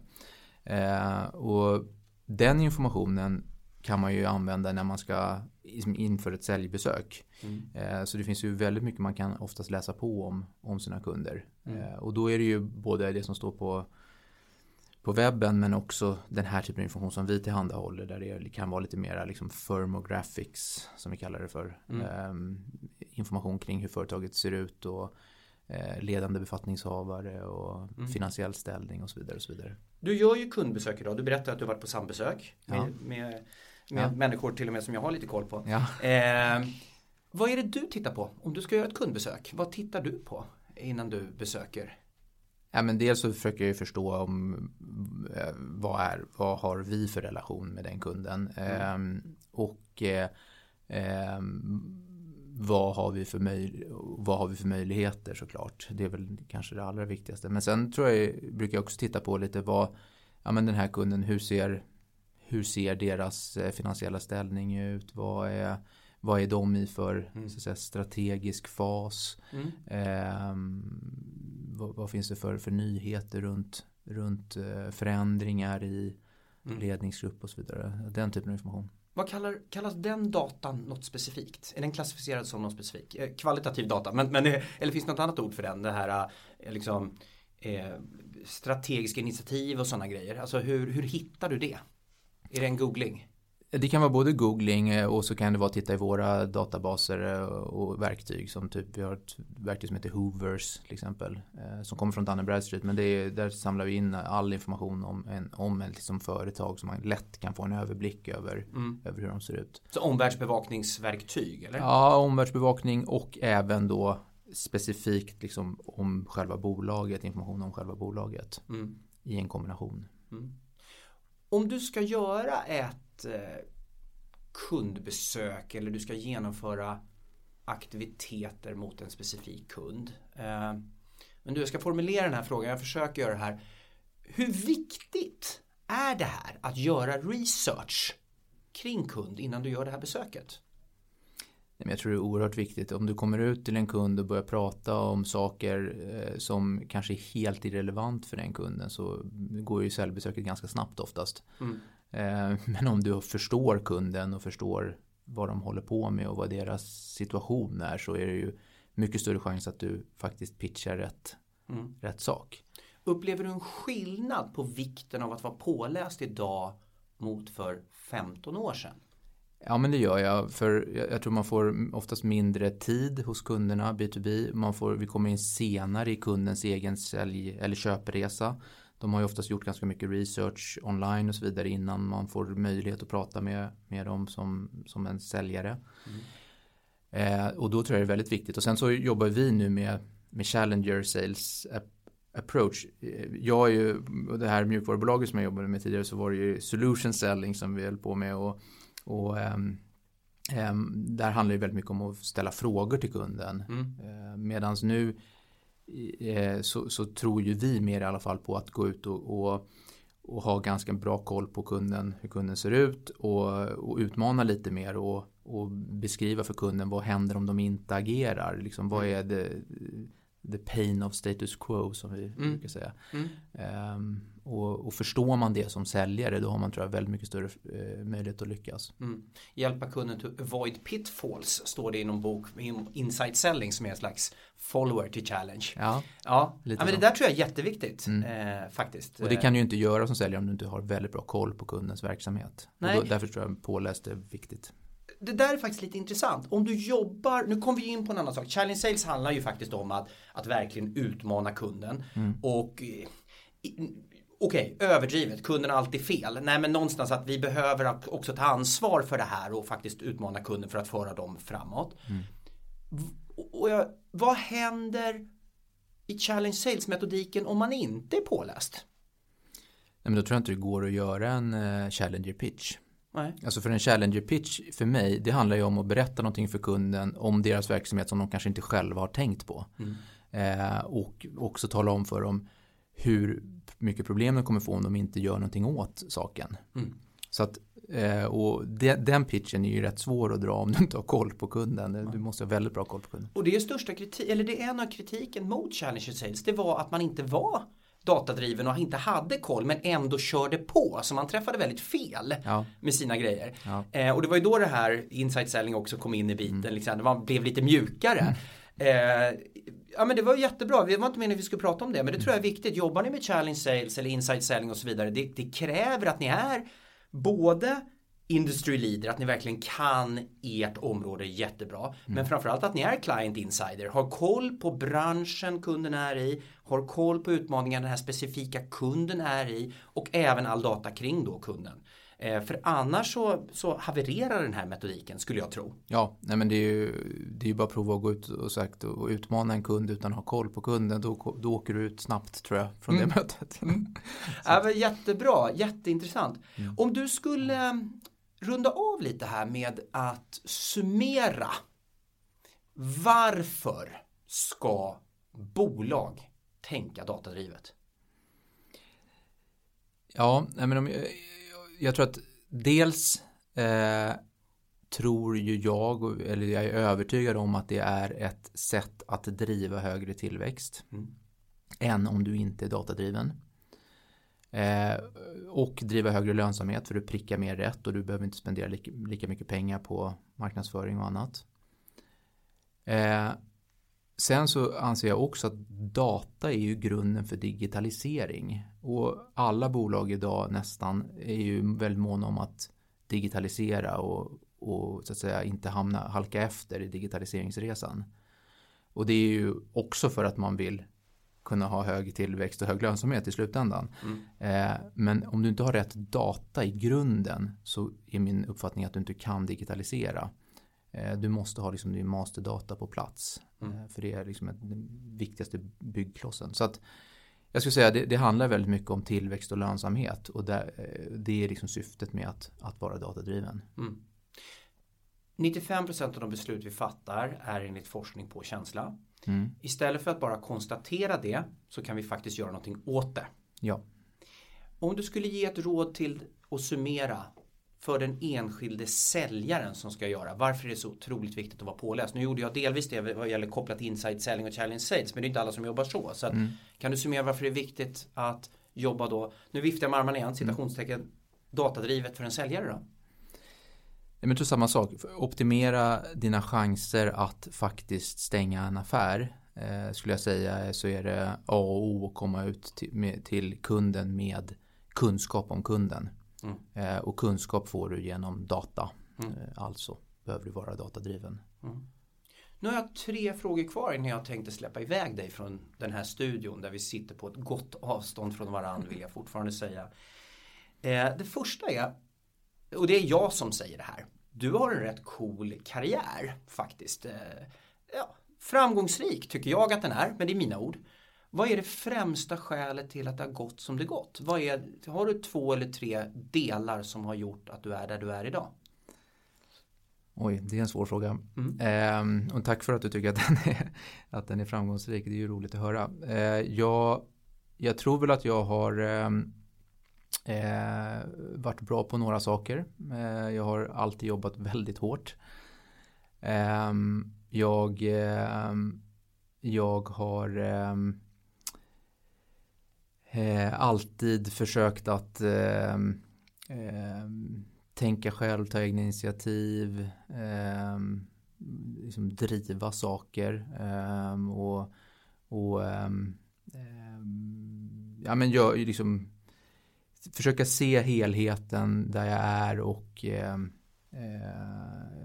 Eh, och den informationen kan man ju använda när man ska liksom inför ett säljbesök. Eh, så det finns ju väldigt mycket man kan oftast läsa på om, om sina kunder. Eh, och då är det ju både det som står på på webben men också den här typen av information som vi tillhandahåller där det kan vara lite mera liksom firmographics som vi kallar det för. Mm. Ehm, information kring hur företaget ser ut och eh, ledande befattningshavare och Mm. finansiell ställning och så vidare. Och så vidare. Du gör ju kundbesök idag. Du berättar att du varit på sambesök med, Ja. med, med Ja. människor till och med som jag har lite koll på. Ja. Eh, vad är det du tittar på? Om du ska göra ett kundbesök, vad tittar du på innan du besöker? Ja, men dels så försöker jag förstå om eh, vad, är, vad har vi för relation med den kunden Ehm, och eh, ehm, vad, har vi för möj, vad har vi för möjligheter såklart. Det är väl kanske det allra viktigaste. Men sen tror jag, brukar jag också titta på lite vad, ja men den här kunden, hur ser, hur ser deras eh, finansiella ställning ut? Vad är, vad är de i för Mm. så säga, strategisk fas? Mm. Ehm, vad, vad finns det för, för nyheter runt, runt eh, förändringar i Mm. ledningsgrupp och så vidare. Den typen av information. Vad kallar, kallas den datan något specifikt? Är den klassificerad som något specifikt? Eh, kvalitativ data, men, men, eh, eller finns det något annat ord för den? Det här eh, liksom eh, strategiska initiativ och sådana grejer. Alltså hur, hur hittar du det? Är det en googling? Det kan vara både googling eh, och så kan det vara att titta i våra databaser eh, och verktyg som typ vi har ett verktyg som heter Hoovers till exempel eh, som kommer från Dun Bradstreet men det är, där samlar vi in all information om en, om en liksom företag som man lätt kan få en överblick över, mm. över hur de ser ut. Så omvärldsbevakningsverktyg eller? Ja, omvärldsbevakning och även då specifikt liksom om själva bolaget, information om själva bolaget mm. i en kombination. Mm. Om du ska göra ett eh, kundbesök eller du ska genomföra aktiviteter mot en specifik kund. Eh, men du, jag ska formulera den här frågan, jag försöker göra det här. Hur viktigt är det här att göra research kring kund innan du gör det här besöket? Jag tror det är oerhört viktigt. Om du kommer ut till en kund och börjar prata om saker eh, som kanske är helt irrelevant för den kunden så går ju säljbesöket ganska snabbt oftast. Mm. Eh, men om du förstår kunden och förstår vad de håller på med och vad deras situation är så är det ju mycket större chans att du faktiskt pitchar rätt, mm. rätt sak. Upplever du en skillnad på vikten av att vara påläst idag mot för 15 år sedan? Ja men det gör jag för jag, tror man får oftast mindre tid hos kunderna B2B. Man får, vi kommer in senare i kundens egen sälj eller köpresa. De har ju oftast gjort ganska mycket research online och så vidare innan man får möjlighet att prata med, med dem som, som en säljare. Mm. Eh, och då tror jag det är väldigt viktigt. Och sen så jobbar vi nu med, med Challenger Sales approach. Jag är ju, det här mjukvarubolaget som jag jobbade med tidigare så var det ju solution selling som vi höll på med. Och och um, um, där handlar det väldigt mycket om att ställa frågor till kunden. Mm. Uh, Medan nu så, så, tror ju vi mer i alla fall på att gå ut och, och, och, ha ganska bra koll på kunden, hur kunden ser ut och, och utmana lite mer och, och beskriva för kunden vad händer om de inte agerar. Liksom, vad mm. är det the pain of status quo som vi mm. brukar säga. Mm. Um, och, och, förstår man det som säljare då har man tror jag väldigt mycket större eh, möjlighet att lyckas. Mm. Hjälpa kunden to avoid pitfalls står det i någon bok Insight Selling som är en slags follower till challenge. Ja, ja. ja men det där tror jag är jätteviktigt mm. eh, faktiskt. Och det kan du ju inte göra som säljare om du inte har väldigt bra koll på kundens verksamhet. Nej. Då, därför tror jag påläst är viktigt det där är faktiskt lite intressant. Om du jobbar, nu kommer vi in på en annan sak. Challenge Sales handlar ju faktiskt om att, att verkligen utmana kunden. Mm. Och Okej, okay, överdrivet, kunden har alltid fel. Nej men någonstans att vi behöver också ta ansvar för det här och faktiskt utmana kunden för att föra dem framåt. Mm. Och jag, vad händer i Challenge Sales-metodiken om man inte är påläst? Nej, men då tror jag inte det går att göra en uh, Challenger pitch. Nej. Alltså för en challenger pitch för mig, det handlar ju om att berätta någonting för kunden om deras verksamhet som de kanske inte själva har tänkt på. Mm. Eh, och också tala om för dem hur mycket problem de kommer få om de inte gör någonting åt saken. Mm. Så att, eh, och de, den pitchen är ju rätt svår att dra om du inte har koll på kunden. Du måste ha väldigt bra koll på kunden. Och det är största kritik, eller det är en av kritiken mot Challenger Sales, det var att man inte var datadriven och inte hade koll men ändå körde på. Så man träffade väldigt fel ja. med sina grejer. Ja. Eh, och det var ju då det här insight selling också kom in i biten. Mm. Liksom, man blev lite mjukare. Mm. Eh, ja men det var jättebra, det var inte meningen att vi skulle prata om det men det tror jag är viktigt. Jobbar ni med challenge sales eller inside selling och så vidare. Det, det kräver att ni är både industry leader, att ni verkligen kan ert område jättebra. Mm. Men framförallt att ni är client insider, har koll på branschen kunden är i, har koll på utmaningar den här specifika kunden är i och även all data kring då kunden. Eh, för annars så, så havererar den här metodiken skulle jag tro. Ja, nej men det är ju, det är ju bara att prova att gå ut och, sagt, och utmana en kund utan att ha koll på kunden. Då, då åker du ut snabbt tror jag från mm. det mötet. Mm. ja, jättebra, jätteintressant. Mm. Om du skulle runda av lite här med att summera. Varför ska bolag tänka datadrivet? Ja, men om, jag tror att dels eh, tror ju jag, eller jag är övertygad om att det är ett sätt att driva högre tillväxt mm. än om du inte är datadriven. Eh, och driva högre lönsamhet för du prickar mer rätt och du behöver inte spendera lika, lika mycket pengar på marknadsföring och annat. Eh, sen så anser jag också att data är ju grunden för digitalisering och alla bolag idag nästan är ju väldigt måna om att digitalisera och, och så att säga inte hamna, halka efter i digitaliseringsresan. Och det är ju också för att man vill kunna ha hög tillväxt och hög lönsamhet i slutändan. Mm. Eh, men om du inte har rätt data i grunden så är min uppfattning att du inte kan digitalisera. Eh, du måste ha liksom din masterdata på plats. Mm. Eh, för det är liksom den viktigaste byggklossen. Så att jag skulle säga det, det handlar väldigt mycket om tillväxt och lönsamhet. Och där, eh, det är liksom syftet med att, att vara datadriven. Mm. 95% av de beslut vi fattar är enligt forskning på känsla. Mm. Istället för att bara konstatera det så kan vi faktiskt göra någonting åt det. Ja. Om du skulle ge ett råd till att summera för den enskilde säljaren som ska göra. Varför är det så otroligt viktigt att vara påläst? Nu gjorde jag delvis det vad gäller kopplat till selling och challenge sales men det är inte alla som jobbar så. så att, mm. Kan du summera varför det är viktigt att jobba då, nu viftar jag med armarna igen, citationstecken, datadrivet för en säljare då? Jag tror samma sak. Optimera dina chanser att faktiskt stänga en affär. Eh, skulle jag säga så är det A och O att komma ut till, med, till kunden med kunskap om kunden. Mm. Eh, och kunskap får du genom data. Mm. Eh, alltså behöver du vara datadriven. Mm. Nu har jag tre frågor kvar innan jag tänkte släppa iväg dig från den här studion där vi sitter på ett gott avstånd från varandra vill jag fortfarande säga. Eh, det första är, och det är jag som säger det här. Du har en rätt cool karriär faktiskt. Ja, framgångsrik tycker jag att den är, men det är mina ord. Vad är det främsta skälet till att det har gått som det gått? Vad är, har du två eller tre delar som har gjort att du är där du är idag? Oj, det är en svår fråga. Mm. Eh, och tack för att du tycker att den, är, att den är framgångsrik. Det är ju roligt att höra. Eh, jag, jag tror väl att jag har ehm, eh, varit bra på några saker. Eh, jag har alltid jobbat väldigt hårt. Ehm, jag, ehm, jag har eh, alltid försökt att eh, eh, tänka själv, ta egna initiativ, eh, liksom driva saker ehm, och, och ehm, ehm ja, men jag liksom försöka se helheten där jag är och ehm, eh,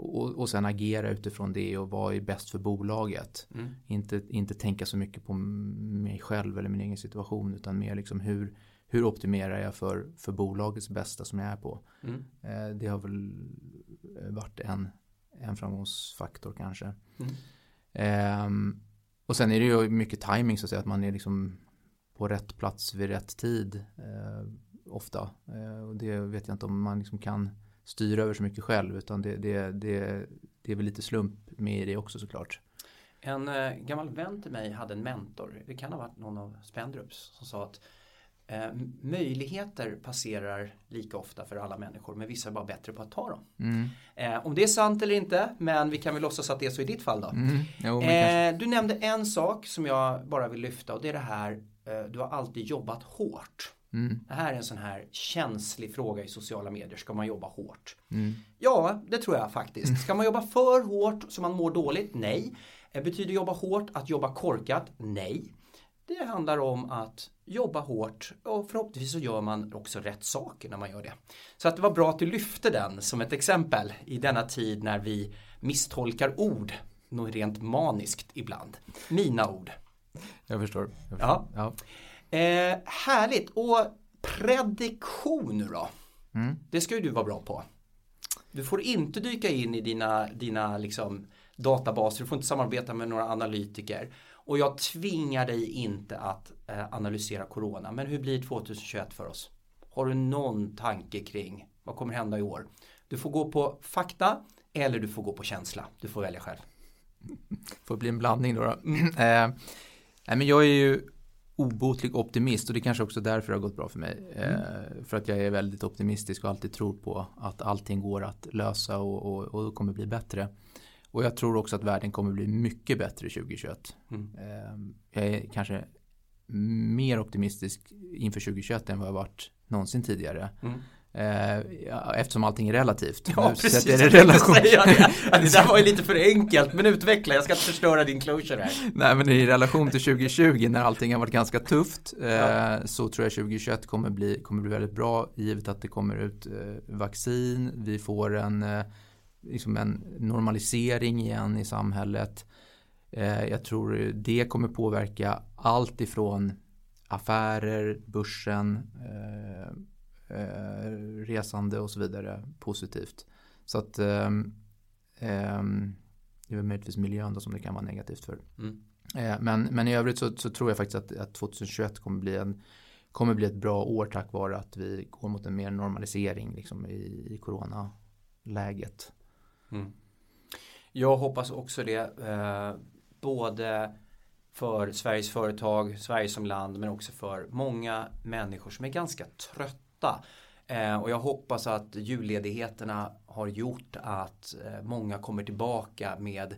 och, och sen agera utifrån det och vad är bäst för bolaget. Mm. Inte, inte tänka så mycket på mig själv eller min egen situation utan mer liksom hur, hur optimerar jag för, för bolagets bästa som jag är på. Mm. Eh, det har väl varit en, en framgångsfaktor kanske. Mm. Eh, och sen är det ju mycket timing så att säga att man är liksom på rätt plats vid rätt tid eh, ofta. Eh, och det vet jag inte om man liksom kan styra över så mycket själv utan det, det, det, det är väl lite slump med i det också såklart. En eh, gammal vän till mig hade en mentor, det kan ha varit någon av Spendrups, som sa att eh, möjligheter passerar lika ofta för alla människor men vissa är bara bättre på att ta dem. Mm. Eh, om det är sant eller inte, men vi kan väl låtsas att det är så i ditt fall då. Mm. Jo, eh, du nämnde en sak som jag bara vill lyfta och det är det här, eh, du har alltid jobbat hårt. Mm. Det här är en sån här känslig fråga i sociala medier. Ska man jobba hårt? Mm. Ja, det tror jag faktiskt. Ska man jobba för hårt så man mår dåligt? Nej. Eh, betyder jobba hårt att jobba korkat? Nej. Det handlar om att jobba hårt och förhoppningsvis så gör man också rätt saker när man gör det. Så att det var bra att du lyfte den som ett exempel i denna tid när vi misstolkar ord något rent maniskt ibland. Mina ord. Jag förstår. Jag förstår. Ja. ja. Eh, härligt. Och prediktion nu då? Mm. Det ska ju du vara bra på. Du får inte dyka in i dina, dina liksom databaser, du får inte samarbeta med några analytiker. Och jag tvingar dig inte att eh, analysera corona. Men hur blir 2021 för oss? Har du någon tanke kring vad kommer hända i år? Du får gå på fakta eller du får gå på känsla. Du får välja själv. Får bli en blandning då. då. Mm. eh, nej, men jag är ju obotlig optimist och det är kanske också därför det har gått bra för mig. Mm. Eh, för att jag är väldigt optimistisk och alltid tror på att allting går att lösa och, och, och kommer bli bättre. Och jag tror också att världen kommer bli mycket bättre 2021. Mm. Eh, jag är kanske mer optimistisk inför 2021 än vad jag varit någonsin tidigare. Mm. Eh, eftersom allting är relativt. Ja, precis. Det, relation. Säga det. det där var ju lite för enkelt, men utveckla. Jag ska inte förstöra din closure här. Nej, men i relation till 2020 när allting har varit ganska tufft eh, ja. så tror jag 2021 kommer bli, kommer bli väldigt bra givet att det kommer ut eh, vaccin. Vi får en, liksom en normalisering igen i samhället. Jag tror det kommer påverka allt ifrån affärer, börsen, eh, resande och så vidare positivt. Så att eh, det är möjligtvis miljön då som det kan vara negativt för. Mm. Eh, men, men i övrigt så, så, tror jag faktiskt att, att 2021 kommer bli, en, kommer bli ett bra år tack vare att vi går mot en mer normalisering liksom, i, i coronaläget. Mm. Jag hoppas också det. Eh, både för Sveriges företag, Sverige som land men också för många människor som är ganska trötta. Eh, och jag hoppas att julledigheterna har gjort att eh, många kommer tillbaka med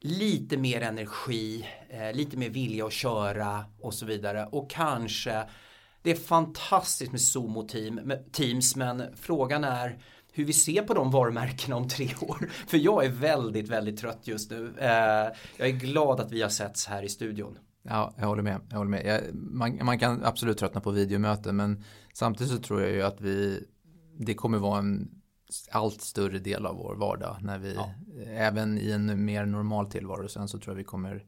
lite mer energi, eh, lite mer vilja att köra och så vidare. Och kanske, det är fantastiskt med Zoom och team, med Teams men frågan är hur vi ser på de varumärkena om tre år. För jag är väldigt, väldigt trött just nu. Eh, jag är glad att vi har setts här i studion. Ja, jag håller med. Jag håller med. Jag, man, man, kan absolut tröttna på videomöten men samtidigt så tror jag ju att vi det kommer vara en allt större del av vår vardag när vi ja. även i en mer normal tillvaro sen så tror jag vi kommer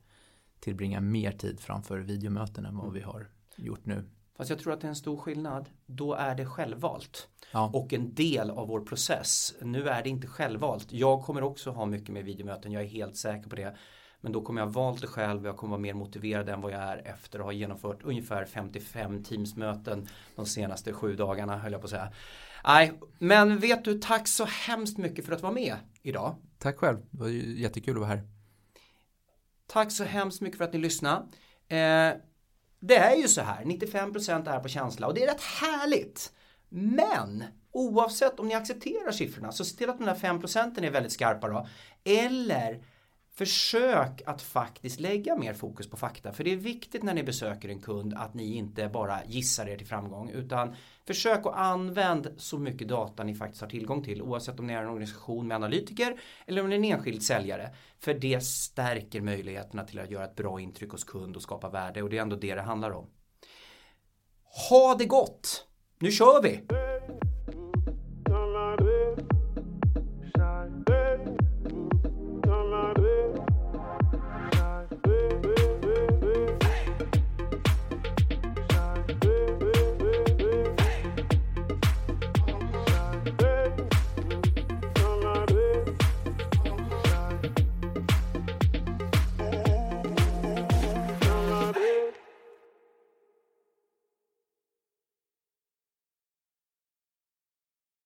tillbringa mer tid framför videomöten än vad mm. vi har gjort nu. Fast jag tror att det är en stor skillnad. Då är det självvalt. Ja. Och en del av vår process. Nu är det inte självvalt. Jag kommer också ha mycket mer videomöten. Jag är helt säker på det. Men då kommer jag valt det själv. Jag kommer vara mer motiverad än vad jag är efter att ha genomfört ungefär 55 teamsmöten de senaste sju dagarna höll jag på att säga. Nej, men vet du, tack så hemskt mycket för att vara med idag. Tack själv, det var jättekul att vara här. Tack så hemskt mycket för att ni lyssnade. Eh, det är ju så här, 95% är på känsla och det är rätt härligt. Men oavsett om ni accepterar siffrorna så se till att de där 5% är väldigt skarpa då. Eller Försök att faktiskt lägga mer fokus på fakta för det är viktigt när ni besöker en kund att ni inte bara gissar er till framgång utan försök att använda så mycket data ni faktiskt har tillgång till oavsett om ni är en organisation med analytiker eller om ni är en enskild säljare för det stärker möjligheterna till att göra ett bra intryck hos kund och skapa värde och det är ändå det det handlar om. Ha det gott! Nu kör vi!